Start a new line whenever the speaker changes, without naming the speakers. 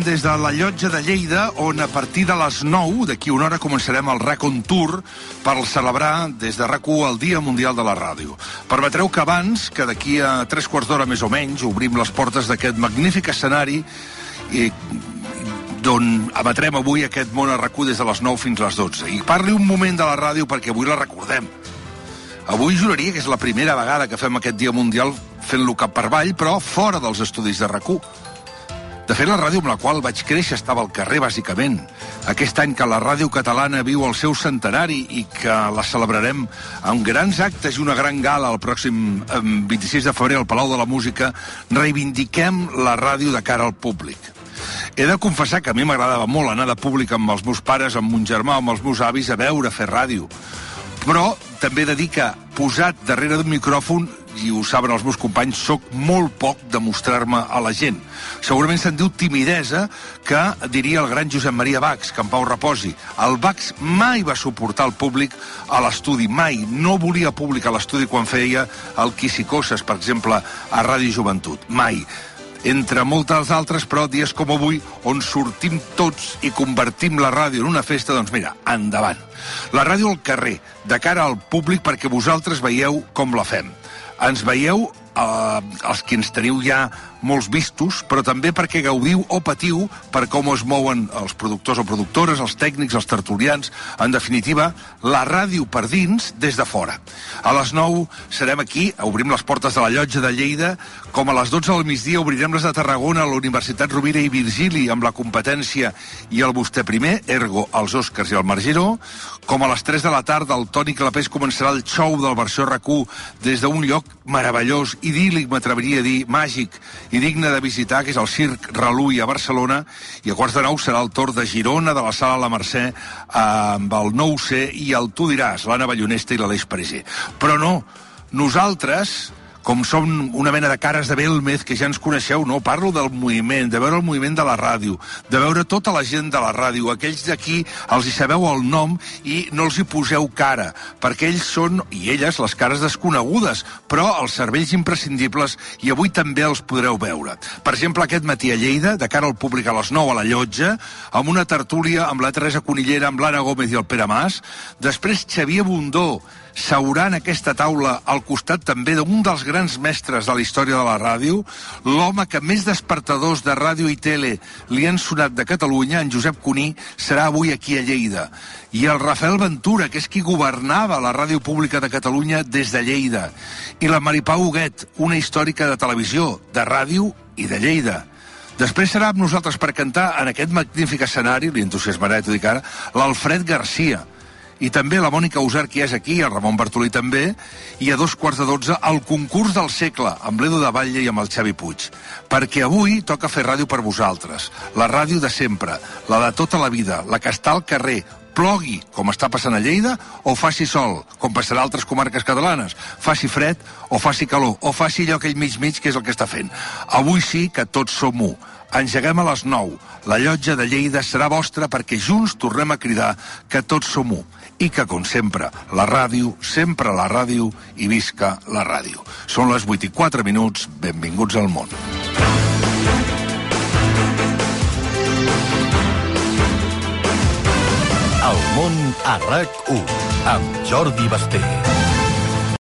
Saludem des de la llotja de Lleida, on a partir de les 9, d'aquí una hora, començarem el Racon Tour per celebrar des de rac el Dia Mundial de la Ràdio. Permetreu que abans, que d'aquí a tres quarts d'hora més o menys, obrim les portes d'aquest magnífic escenari i d'on emetrem avui aquest món a rac des de les 9 fins a les 12. I parli un moment de la ràdio perquè avui la recordem. Avui juraria que és la primera vegada que fem aquest Dia Mundial fent-lo cap per avall, però fora dels estudis de rac de fet, la ràdio amb la qual vaig créixer estava al carrer, bàsicament. Aquest any que la ràdio catalana viu el seu centenari i que la celebrarem amb grans actes i una gran gala el pròxim 26 de febrer al Palau de la Música, reivindiquem la ràdio de cara al públic. He de confessar que a mi m'agradava molt anar de públic amb els meus pares, amb mon germà, amb els meus avis, a veure, a fer ràdio. Però també he de dir que posat darrere d'un micròfon i ho saben els meus companys, sóc molt poc de mostrar-me a la gent. Segurament se'n diu timidesa, que diria el gran Josep Maria Bax, que en Pau reposi. El Bax mai va suportar el públic a l'estudi, mai. No volia públic a l'estudi quan feia el Quissicoses, per exemple, a Ràdio Joventut. Mai entre moltes altres, però dies com avui, on sortim tots i convertim la ràdio en una festa, doncs mira, endavant. La ràdio al carrer, de cara al públic perquè vosaltres veieu com la fem. Ens veieu eh, els que ens teniu ja molts vistos, però també perquè gaudiu o patiu per com es mouen els productors o productores, els tècnics, els tertulians, en definitiva, la ràdio per dins des de fora. A les 9 serem aquí, obrim les portes de la llotja de Lleida, com a les 12 del migdia obrirem les de Tarragona a la Universitat Rovira i Virgili amb la competència i el vostè primer, ergo els Oscars i el Margeró, com a les 3 de la tarda el Toni Clapés començarà el show del versió rac des d'un lloc meravellós, idíl·lic, m'atreviria a dir, màgic i digne de visitar, que és el Circ Reluí a Barcelona, i a quarts de nou serà el torn de Girona, de la Sala La Mercè, amb el Nou C i el Tu diràs, l'Anna Ballonesta i l'Aleix Pareser. Però no, nosaltres com som una mena de cares de Belmez que ja ens coneixeu, no? Parlo del moviment, de veure el moviment de la ràdio, de veure tota la gent de la ràdio, aquells d'aquí els hi sabeu el nom i no els hi poseu cara, perquè ells són, i elles, les cares desconegudes, però els cervells imprescindibles i avui també els podreu veure. Per exemple, aquest matí a Lleida, de cara al públic a les 9 a la llotja, amb una tertúlia amb la Teresa Conillera, amb l'Anna Gómez i el Pere Mas, després Xavier Bundó, seurà en aquesta taula al costat també d'un dels grans mestres de la història de la ràdio, l'home que més despertadors de ràdio i tele li han sonat de Catalunya, en Josep Cuní, serà avui aquí a Lleida. I el Rafael Ventura, que és qui governava la ràdio pública de Catalunya des de Lleida. I la Maripau Huguet, una històrica de televisió, de ràdio i de Lleida. Després serà amb nosaltres per cantar en aquest magnífic escenari, li entusiasmarà, t'ho dic ara, l'Alfred Garcia, i també la Mònica Usar, que és aquí, el Ramon Bartolí també, i a dos quarts de dotze el concurs del segle, amb l'Edo de Batlle i amb el Xavi Puig. Perquè avui toca fer ràdio per vosaltres, la ràdio de sempre, la de tota la vida, la que està al carrer, plogui, com està passant a Lleida, o faci sol, com passarà a altres comarques catalanes, faci fred o faci calor, o faci allò aquell mig-mig que és el que està fent. Avui sí que tots som un. Engeguem a les 9. La llotja de Lleida serà vostra perquè junts tornem a cridar que tots som un i que, com sempre, la ràdio, sempre la ràdio i visca la ràdio. Són les 8 i 4 minuts, benvinguts al món.
El món a RAC1 amb Jordi Basté.